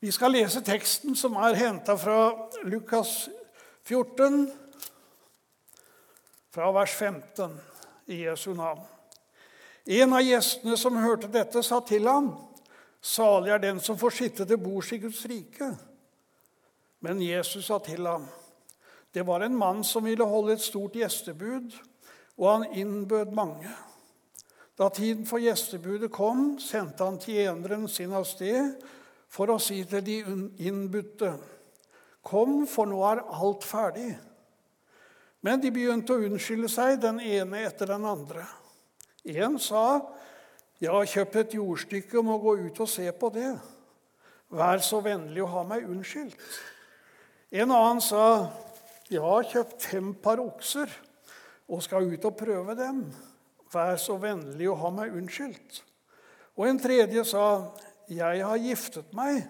Vi skal lese teksten som er henta fra Lukas 14, fra vers 15 i Jesu navn. En av gjestene som hørte dette, sa til ham, 'Salig er den som får sitte til bords i Guds rike.' Men Jesus sa til ham, 'Det var en mann som ville holde et stort gjestebud, og han innbød mange.' Da tiden for gjestebudet kom, sendte han tjeneren sin av sted for å si til de innbudte, 'Kom, for nå er alt ferdig.' Men de begynte å unnskylde seg, den ene etter den andre. En sa, 'Jeg har kjøpt et jordstykke og må gå ut og se på det.' 'Vær så vennlig å ha meg unnskyldt.' En annen sa, 'Jeg har kjøpt fem par okser og skal ut og prøve dem.' 'Vær så vennlig å ha meg unnskyldt.' Og en tredje sa, 'Jeg har giftet meg,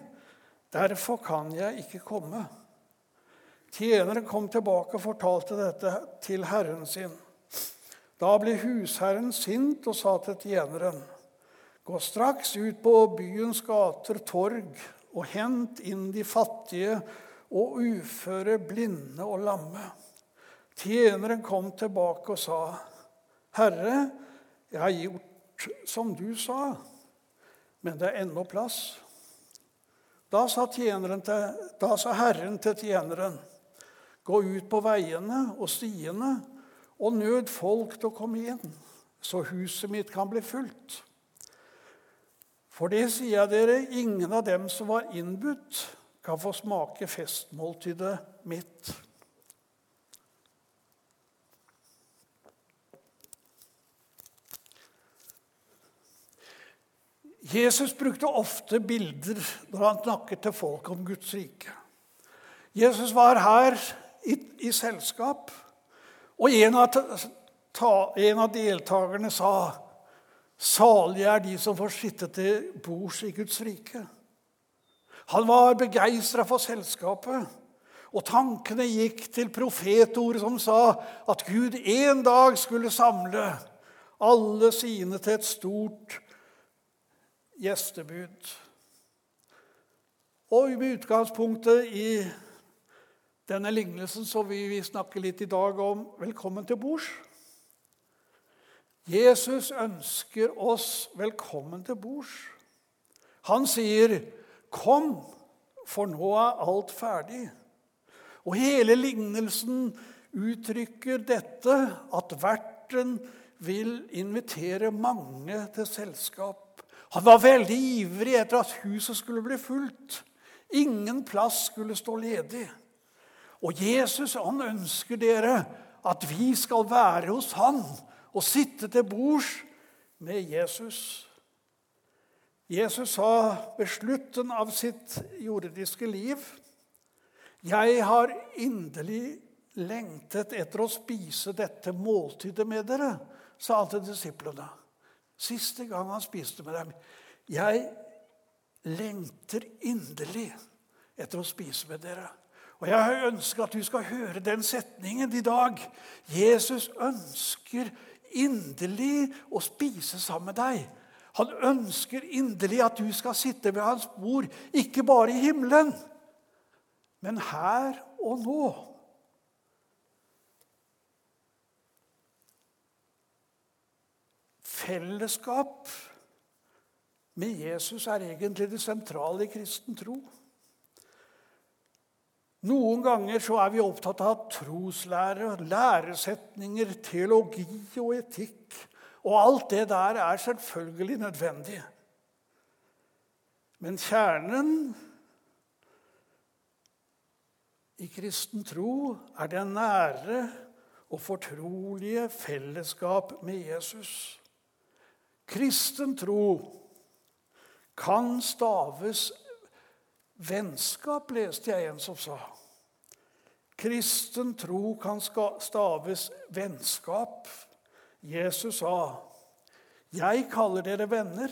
derfor kan jeg ikke komme.' Tjeneren kom tilbake og fortalte dette til herren sin. Da ble husherren sint og sa til tjeneren.: Gå straks ut på byens gater, torg, og hent inn de fattige og uføre, blinde og lamme. Tjeneren kom tilbake og sa, Herre, jeg har gjort som du sa, men det er ennå plass. Da sa, til, da sa Herren til tjeneren, gå ut på veiene og stiene og nød folk til å komme inn, så huset mitt kan bli fullt. For det sier jeg dere, ingen av dem som var innbudt, kan få smake festmåltidet mitt. Jesus brukte ofte bilder når han snakket til folk om Guds rike. Jesus var her i, i selskap, og en av, ta, en av deltakerne sa Salige er de som får sitte til bords i Guds rike. Han var begeistra for selskapet, og tankene gikk til profetordet som sa at Gud en dag skulle samle alle sine til et stort gjestebud. Og med utgangspunktet i denne lignelsen så vil vi snakke litt i dag om 'velkommen til bords'. Jesus ønsker oss velkommen til bords. Han sier, 'Kom, for nå er alt ferdig'. Og hele lignelsen uttrykker dette at verten vil invitere mange til selskap. Han var veldig ivrig etter at huset skulle bli fullt. Ingen plass skulle stå ledig. Og Jesus han ønsker dere at vi skal være hos han og sitte til bords med Jesus. Jesus sa ved slutten av sitt jordiske liv jeg har inderlig lengtet etter å spise dette måltidet med dere, sa han til disiplene. Siste gang han spiste med dem. Jeg lengter inderlig etter å spise med dere. Og Jeg ønsker at du skal høre den setningen i dag. Jesus ønsker inderlig å spise sammen med deg. Han ønsker inderlig at du skal sitte ved hans bord, ikke bare i himmelen, men her og nå. Fellesskap med Jesus er egentlig det sentrale i kristen tro. Noen ganger så er vi opptatt av troslære, læresetninger, teologi og etikk. Og alt det der er selvfølgelig nødvendig. Men kjernen i kristen tro er det nære og fortrolige fellesskap med Jesus. Kristen tro kan staves vennskap, leste jeg en som sa. Kristen tro kan staves vennskap. Jesus sa, 'Jeg kaller dere venner,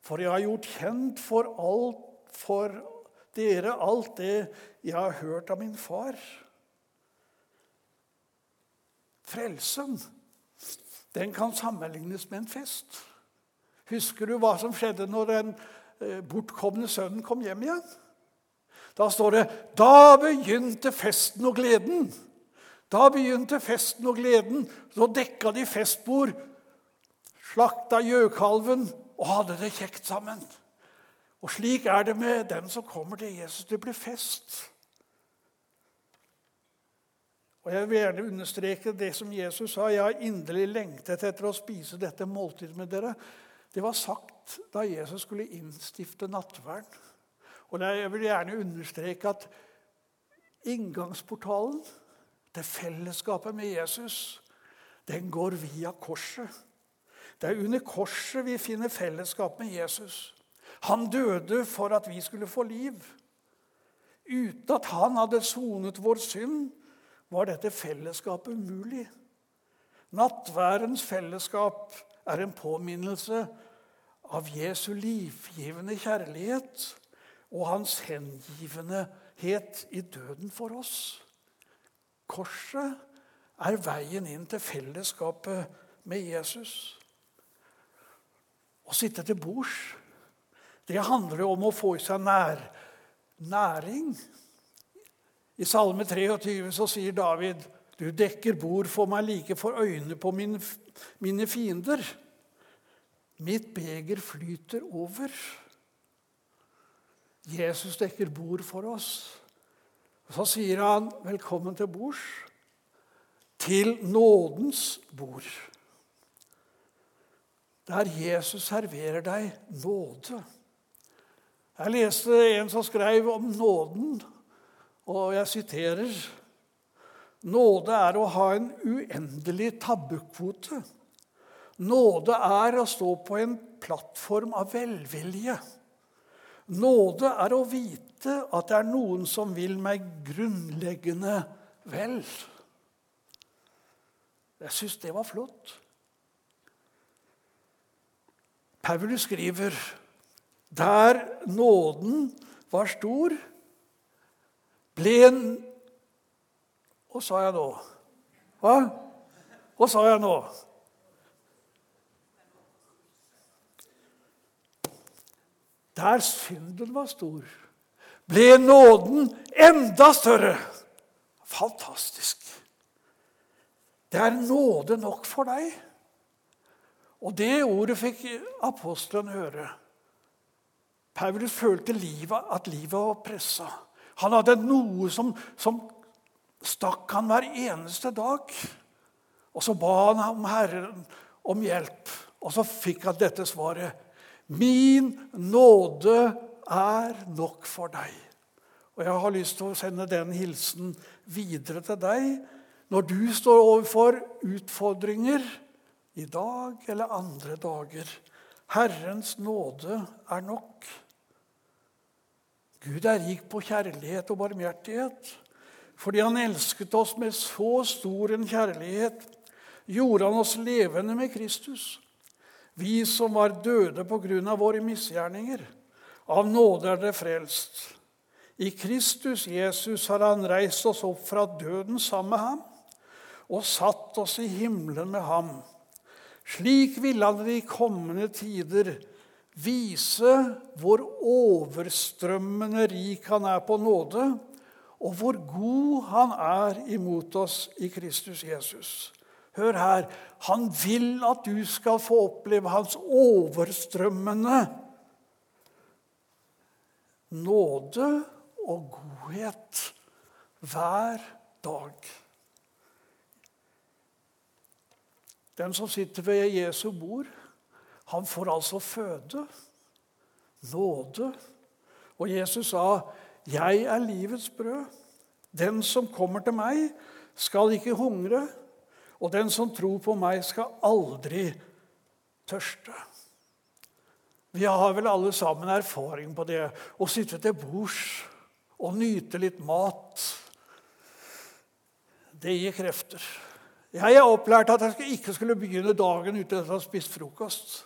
for jeg har gjort kjent for, alt, for dere alt det jeg har hørt av min far.' Frelsen den kan sammenlignes med en fest. Husker du hva som skjedde når den eh, bortkomne sønnen kom hjem igjen? Da står det Da begynte festen og gleden. Da begynte festen og gleden. Så dekka de festbord, slakta gjøkalven og hadde det kjekt sammen. Og slik er det med dem som kommer til Jesus. Det blir fest. Og Jeg vil gjerne understreke det som Jesus sa. Jeg har inderlig lengtet etter å spise dette måltidet med dere. Det var sagt da Jesus skulle innstifte nattverden. Og Jeg vil gjerne understreke at inngangsportalen til fellesskapet med Jesus, den går via korset. Det er under korset vi finner fellesskap med Jesus. Han døde for at vi skulle få liv. Uten at han hadde sonet vår synd, var dette fellesskapet umulig. Nattværens fellesskap er en påminnelse av Jesu livgivende kjærlighet og hans hengivenhet i døden for oss. Korset er veien inn til fellesskapet med Jesus. Å sitte til bords, det handler om å få i seg nær, næring. I Salme 23 så sier David, 'Du dekker bord for meg like for øynene på mine, mine fiender.' Mitt beger flyter over. Jesus dekker bord for oss. Så sier han 'velkommen til bords'. Til nådens bord. Der Jesus serverer deg nåde. Jeg leste en som skrev om nåden, og jeg siterer Nåde er å ha en uendelig tabbekvote. Nåde er å stå på en plattform av velvilje. Nåde er å vite at det er noen som vil meg grunnleggende vel. Jeg syns det var flott. Paulus skriver der nåden var stor, ble en Hva sa jeg nå? Hva? Hva sa jeg nå? Der synden var stor, ble nåden enda større. Fantastisk. Det er nåde nok for deg. Og det ordet fikk apostelen høre. Paulus følte livet, at livet var pressa. Han hadde noe som, som stakk han hver eneste dag. Og så ba han om Herren om hjelp. Og så fikk han dette svaret. Min nåde er nok for deg. Og Jeg har lyst til å sende den hilsen videre til deg når du står overfor utfordringer i dag eller andre dager. Herrens nåde er nok. Gud er rik på kjærlighet og barmhjertighet. Fordi han elsket oss med så stor en kjærlighet, gjorde han oss levende med Kristus vi som var døde på grunn av våre misgjerninger. Av nåde er det frelst. I Kristus Jesus har han reist oss opp fra døden sammen med ham og satt oss i himmelen med ham. Slik ville han i kommende tider vise hvor overstrømmende rik han er på nåde, og hvor god han er imot oss i Kristus Jesus. Hør her. Han vil at du skal få oppleve hans overstrømmende nåde og godhet hver dag. Den som sitter ved Jesu bord, han får altså føde, nåde. Og Jesus sa, 'Jeg er livets brød'. Den som kommer til meg, skal ikke hungre. Og den som tror på meg, skal aldri tørste. Vi har vel alle sammen erfaring på det å sitte til bords og nyte litt mat. Det gir krefter. Jeg er opplært at jeg ikke skulle begynne dagen uten å ha spist frokost.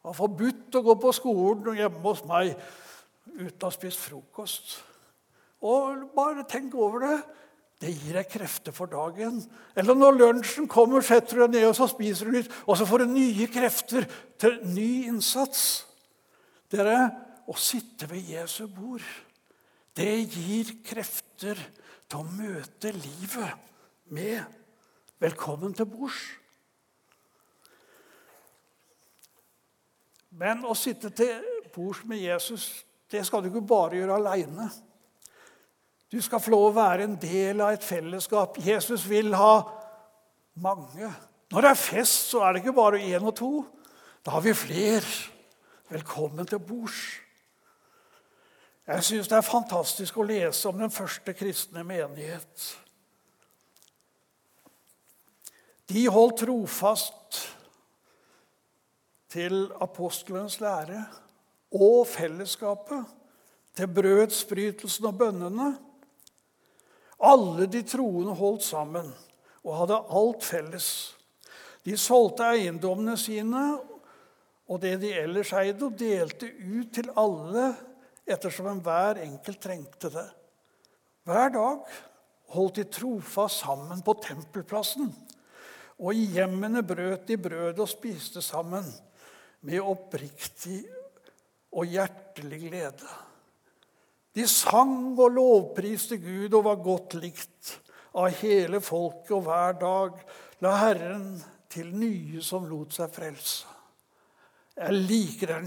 Det var forbudt å gå på skolen hjemme hos meg uten å ha spist frokost. Og bare tenk over det. Det gir deg krefter for dagen. Eller når lunsjen kommer, setter du deg ned og så spiser du litt, og så får du nye krefter til ny innsats. Dere, Å sitte ved Jesu bord, det gir krefter til å møte livet med 'velkommen til bords'. Men å sitte til bords med Jesus det skal du ikke bare gjøre aleine. Du skal få lov å være en del av et fellesskap. Jesus vil ha mange. Når det er fest, så er det ikke bare én og to. Da har vi flere. Velkommen til bords. Jeg syns det er fantastisk å lese om den første kristne menighet. De holdt trofast til apostelens lære og fellesskapet, til brødsbrytelsen og bønnene. Alle de troende holdt sammen og hadde alt felles. De solgte eiendommene sine og det de ellers eide, og delte ut til alle ettersom enhver enkelt trengte det. Hver dag holdt de trofast sammen på tempelplassen, og i hjemmene brøt de brød og spiste sammen med oppriktig og hjertelig glede. De sang og lovpriste Gud og var godt likt av hele folket, og hver dag la Herren til nye som lot seg frelse. Jeg liker den,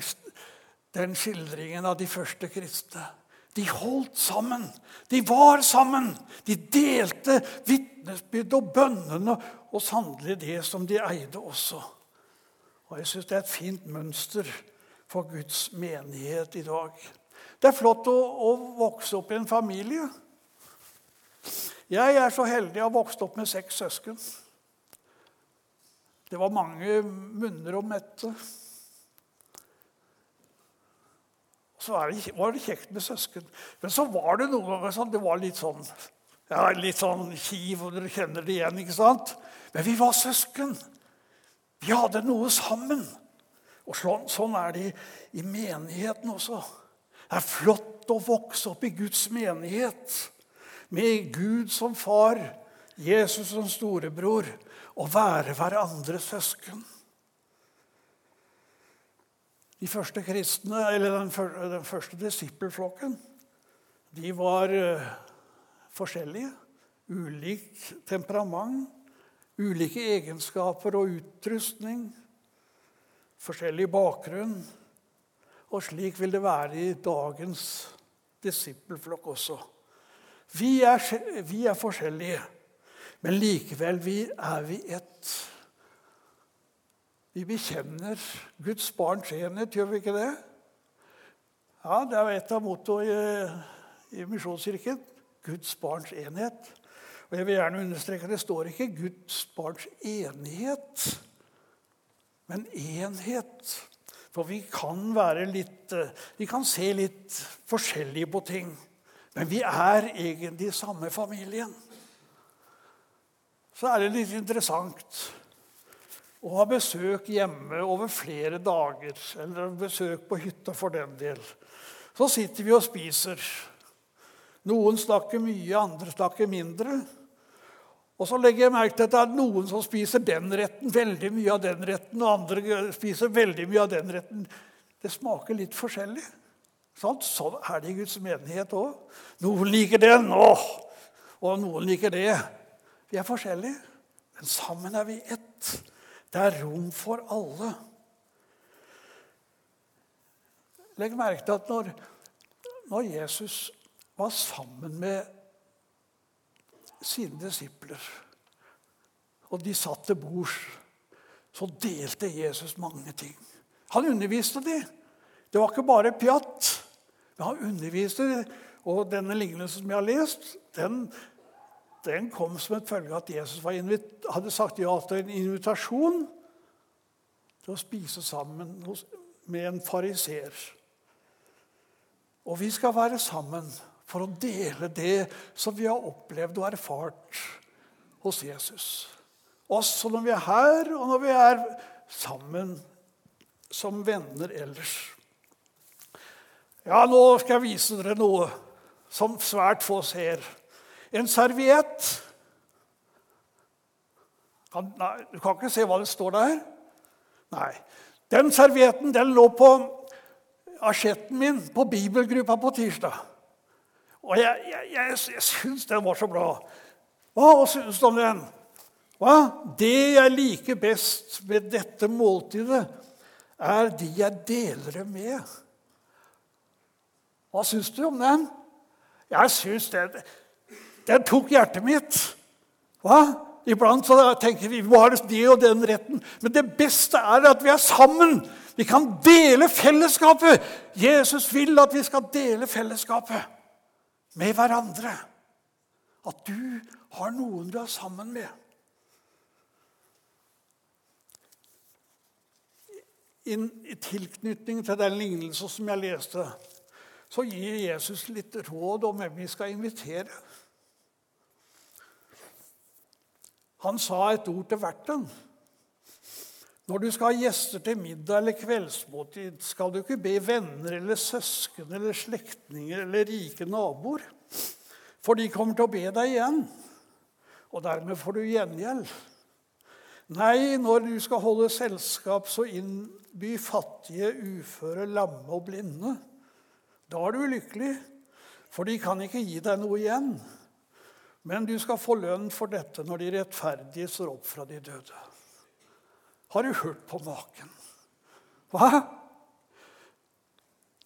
den skildringen av de første kristne. De holdt sammen. De var sammen. De delte vitnesbyrd og bønnene og sannelig det som de eide også. Og Jeg syns det er et fint mønster for Guds menighet i dag. Det er flott å, å vokse opp i en familie. Jeg er så heldig å ha vokst opp med seks søsken. Det var mange munner å mette. Så var det kjekt med søsken. Men så var det noen ganger sånn, det var litt sånn ja, litt sånn kiv, og dere kjenner det igjen. ikke sant? Men vi var søsken. Vi hadde noe sammen. Og sånn, er det i menigheten også. Det er flott å vokse opp i Guds menighet med Gud som far, Jesus som storebror, og være hverandres søsken. De første kristne, eller den, den første disippelflokken, de var uh, forskjellige. Ulik temperament, ulike egenskaper og utrustning forskjellig bakgrunn. Og slik vil det være i dagens disippelflokk også. Vi er, vi er, forskjellige, men likevel vi er vi ett. Vi bekjenner Guds barns enhet, gjør vi ikke det? Ja, Det er et av mottoene i, i Misjonskirken. Guds barns enhet. Og jeg vil gjerne understreke at Det står ikke 'Guds barns enighet' men enhet. For vi kan være litt eh, Vi kan se litt forskjellig på ting. Men vi er egentlig samme familien. Så er det litt interessant å ha besøk hjemme over flere dager. Eller besøk på hytta for den del. Så sitter vi og spiser. Noen snakker mye, andre snakker mindre. Og så legger jeg merke til at det er noen som spiser den retten, veldig mye av den retten, og andre spiser veldig mye av den retten. Det smaker litt forskjellig. Sånn, sånn er det i Guds menighet òg. Noen liker den, åh, og noen liker det. Vi er forskjellige, men sammen er vi ett. Det er rom for alle. Legg merke til at når, når Jesus var sammen med sine disipler. Og de satt til bords. Så delte Jesus mange ting. Han underviste dem. Det var ikke bare pjatt. Men han underviste dem. Og denne lignelsen som jeg har lest, den, den kom som et følge av at Jesus hadde sagt ja til en invitasjon til å spise sammen med en fariser. Og vi skal være sammen for å dele det som vi har opplevd og erfart hos Jesus. Også når vi er her, og når vi er sammen som venner ellers. Ja, nå skal jeg vise dere noe som svært få ser. En serviett. Nei, du kan ikke se hva det står der? Nei. Den servietten den lå på asjetten min på bibelgruppa på tirsdag. Og jeg, jeg, jeg, jeg syns den var så bra. Hva syns du om den? Hva? Det jeg liker best med dette måltidet, er de jeg deler det med. Hva syns du om den? Jeg syns den, den tok hjertet mitt. Hva? Iblant så tenker vi vi har det og den retten. Men det beste er at vi er sammen. Vi kan dele fellesskapet. Jesus vil at vi skal dele fellesskapet med hverandre. At du har noen du er sammen med. I tilknytning til den lignelsen som jeg leste, så gir Jesus litt råd om hvem vi skal invitere. Han sa et ord til verten. Når du skal ha gjester til middag eller kveldsmåltid, skal du ikke be venner eller søsken eller slektninger eller rike naboer, for de kommer til å be deg igjen, og dermed får du gjengjeld. Nei, når du skal holde selskap, så innby fattige, uføre, lamme og blinde. Da er du lykkelig, for de kan ikke gi deg noe igjen. Men du skal få lønn for dette når de rettferdige står opp fra de døde. Har du hørt på maken? Hva?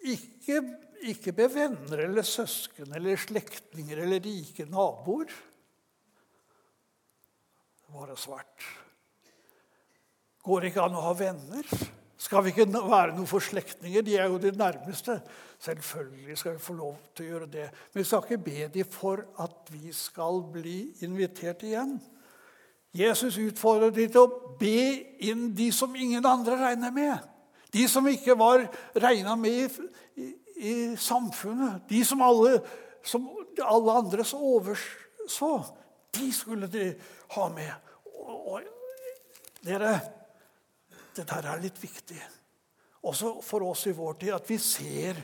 Ikke, ikke be venner eller søsken eller slektninger eller rike naboer. Det var det svart. Går det ikke an å ha venner? Skal vi ikke være noe for slektninger? De er jo de nærmeste. Selvfølgelig skal vi få lov til å gjøre det. Men vi skal ikke be dem for at vi skal bli invitert igjen. Jesus utfordrer dem til å be inn de som ingen andre regner med. De som ikke var regna med i, i, i, samfunnet. De som alle, som alle andre så overså. De skulle de ha med. Og, og dere dette er litt viktig. Også for oss i vår tid, at vi ser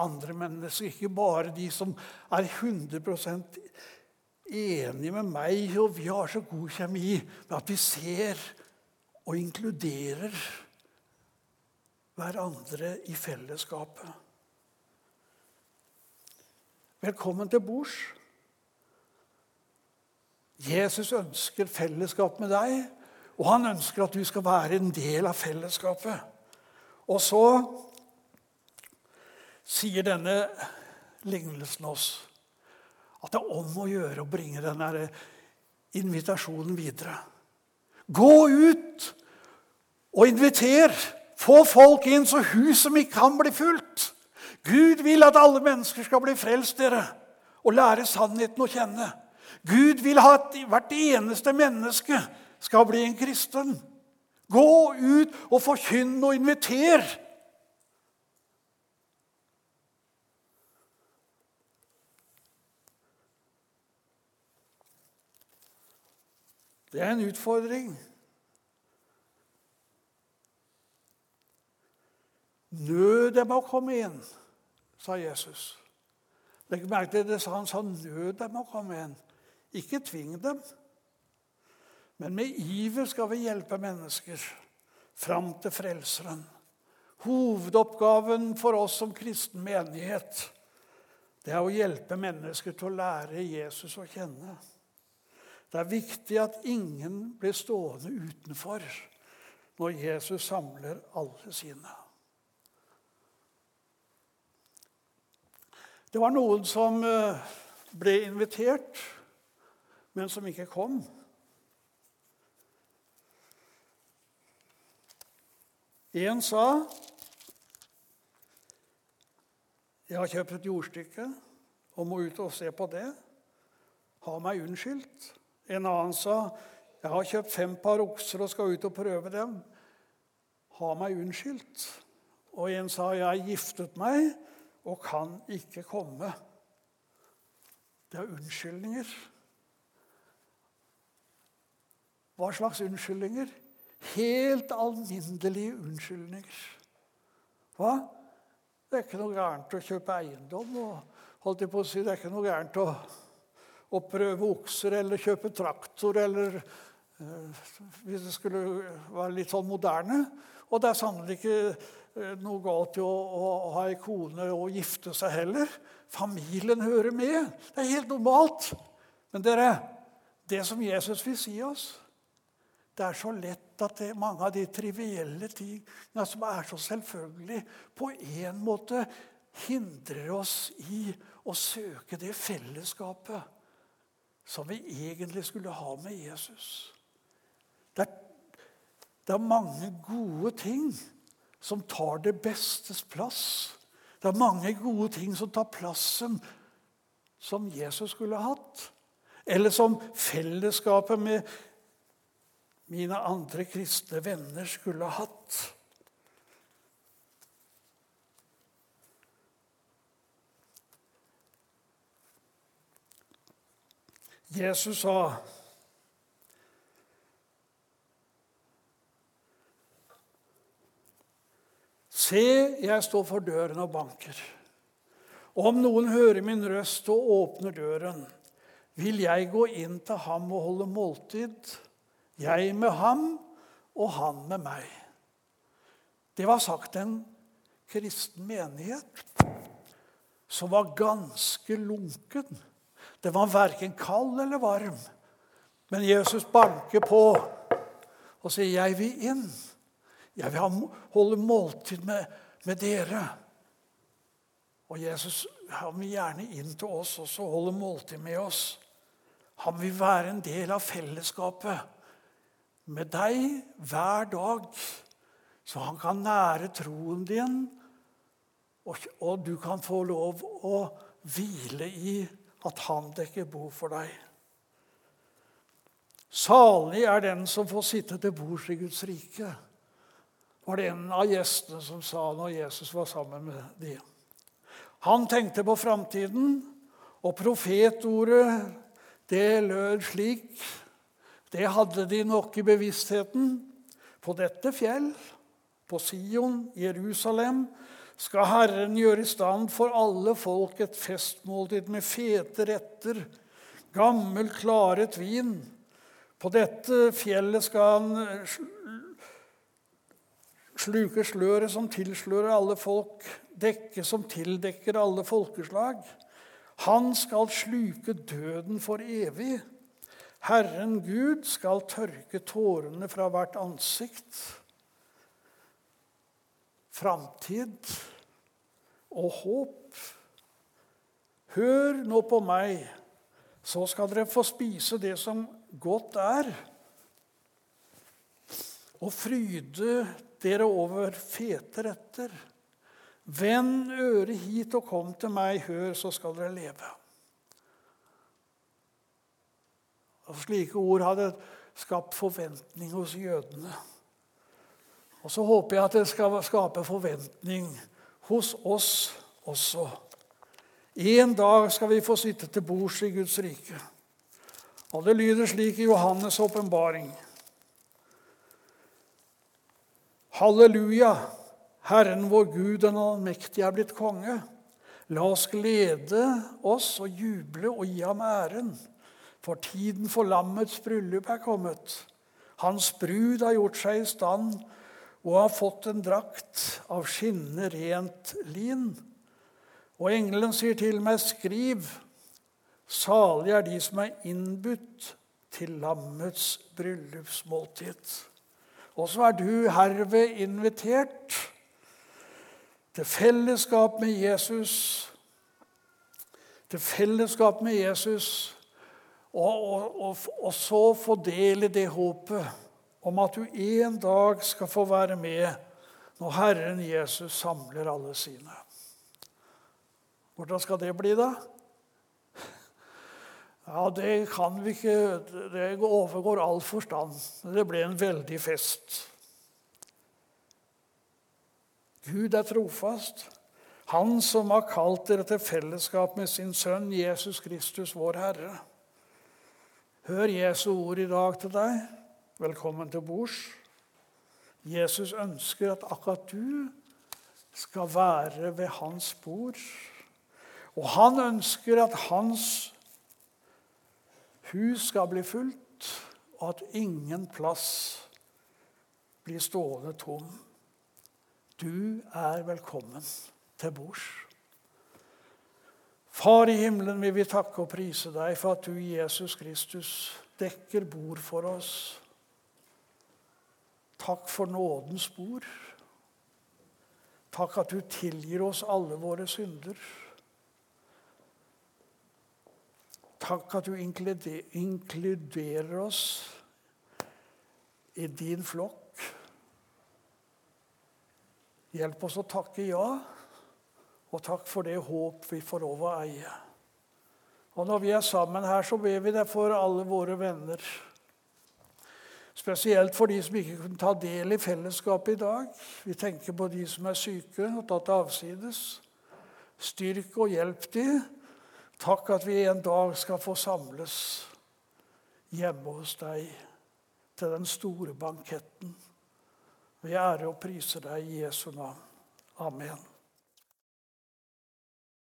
andre mennesker. Ikke bare de som er 100 enige med meg, og vi har så god kjemi, med at vi ser og inkluderer hverandre i fellesskapet. Velkommen til bords. Jesus ønsker fellesskap med deg. Og han ønsker at du skal være en del av fellesskapet. Og så sier denne lignelsen oss at det er om å gjøre å bringe denne invitasjonen videre. Gå ut og inviter. Få folk inn så huset mitt kan bli fullt. Gud vil at alle mennesker skal bli frelst, dere, og lære sannheten å kjenne. Gud vil at hvert eneste menneske skal bli en kristen. Gå ut og forkynn og inviter. Det er en utfordring. Nød dem å komme inn, sa Jesus. Legg merke til det, han sa nød dem å komme inn. Ikke tving dem. Men med iver skal vi hjelpe mennesker fram til Frelseren. Hovedoppgaven for oss som kristen menighet det er å hjelpe mennesker til å lære Jesus å kjenne. Det er viktig at ingen blir stående utenfor når Jesus samler alle sine. Det var noen som eh, ble invitert, men som ikke kom. En sa jeg har kjøpt et jordstykke og må ut og se på det. Ha meg unnskyldt. En annen sa jeg har kjøpt fem par okser og skal ut og prøve dem. Ha meg unnskyldt. Og en sa jeg har giftet meg og kan ikke komme. Det er unnskyldninger. Hva slags unnskyldninger? Helt alminnelige unnskyldninger. Hva? Det er ikke noe gærent å kjøpe eiendom. og holdt jeg på å si, Det er ikke noe gærent å, å prøve okser eller kjøpe traktor eller uh, Hvis det skulle være litt sånn moderne. Og det er sannelig ikke eh, noe galt i å, å ha ei kone og gifte seg heller. Familien hører med. Det er helt normalt. Men dere, det som Jesus vil si oss Det er så lett at det, mange av de trivielle tingene som er så selvfølgelig, på en måte hindrer oss i å søke det fellesskapet som vi egentlig skulle ha med Jesus. Det er, det er mange gode ting som tar det bestes plass. Det er mange gode ting som tar plassen som Jesus skulle hatt. Eller som fellesskapet med mine andre kristne venner skulle hatt. Jesus sa Se, jeg står for døren og banker. Om noen hører min røst og åpner døren, vil jeg gå inn til ham og holde måltid, jeg med ham og han med meg. Det var sagt en kristen menighet som var ganske lunken. Den var verken kald eller varm. Men Jesus banker på og sier, 'Jeg vil inn. Jeg vil holde måltid med, med dere.' Og Jesus han vil gjerne inn til oss også og holde måltid med oss. Han vil være en del av fellesskapet med deg hver dag, så han kan nære troen din, og, og du kan få lov å hvile i at han dekker bo for deg. Salig er den som får sitte til bords i Guds rike, var det en av gjestene som sa når Jesus var sammen med dem. Han tenkte på framtiden, og profetordet, det lød slik Det hadde de nok i bevisstheten. På dette fjell, på Sion, Jerusalem, skal Herren gjøre i stand for alle folk et festmåltid med fete retter, gammel, klaret vin. På dette fjellet skal han sluke sløret som tilslører alle folk, dekke som tildekker alle folkeslag. Han skal sluke døden for evig. Herren Gud skal tørke tårene fra hvert ansikt. Framtid og håp. Hør nå på meg, så skal dere få spise det som godt er, og fryde dere over fete retter. Vend øret hit og kom til meg, hør, så skal dere leve. Og Slike ord hadde skapt forventning hos jødene. Og så håper jeg at det skal skape forventning hos oss også. En dag skal vi få sitte til bords i Guds rike. Og det lyder slik i Johannes' åpenbaring. Halleluja! Herren vår Gud, den allmektige, er blitt konge. La oss glede oss og juble og gi ham æren. For tiden for lammets bryllup er kommet. Hans brud har gjort seg i stand og har fått en drakt av skinnende rent lin. Og engelen sier til meg, skriv, salig er de som er innbudt til lammets bryllupsmåltid. Og så er du herved invitert til fellesskap med Jesus. Til fellesskap med Jesus, og, og, og, og så få del i det håpet om at du en dag skal få være med når Herren Jesus samler alle sine. Hvordan skal det bli, da? Ja, Det kan vi ikke Det overgår all forstand. Det ble en veldig fest. Gud er trofast. Han som har kalt dere til fellesskap med sin sønn Jesus Kristus, vår Herre. Hør Jesu ord i dag til deg. Velkommen til bords. Jesus ønsker at akkurat du skal være ved hans bord. Og han ønsker at hans hus skal bli fullt, og at ingen plass blir stående tom. Du er velkommen til bords. Far i himmelen, vi vil takke og prise deg for at du, Jesus Kristus, dekker bord for oss. Takk for nådens bord. Takk at du tilgir oss alle våre synder. Takk at du inkluderer oss i din flokk. Hjelp oss å takke ja, og takk for det håp vi får lov å eie. Og når vi er sammen her, så ber vi deg for alle våre venner. Spesielt for de som ikke kunne ta del i fellesskapet i dag. Vi tenker på de som er syke og tatt avsides. Styrk og hjelp de. Takk at vi en dag skal få samles hjemme hos deg til den store banketten. Vi ærer og priser deg i Jesu navn. Amen.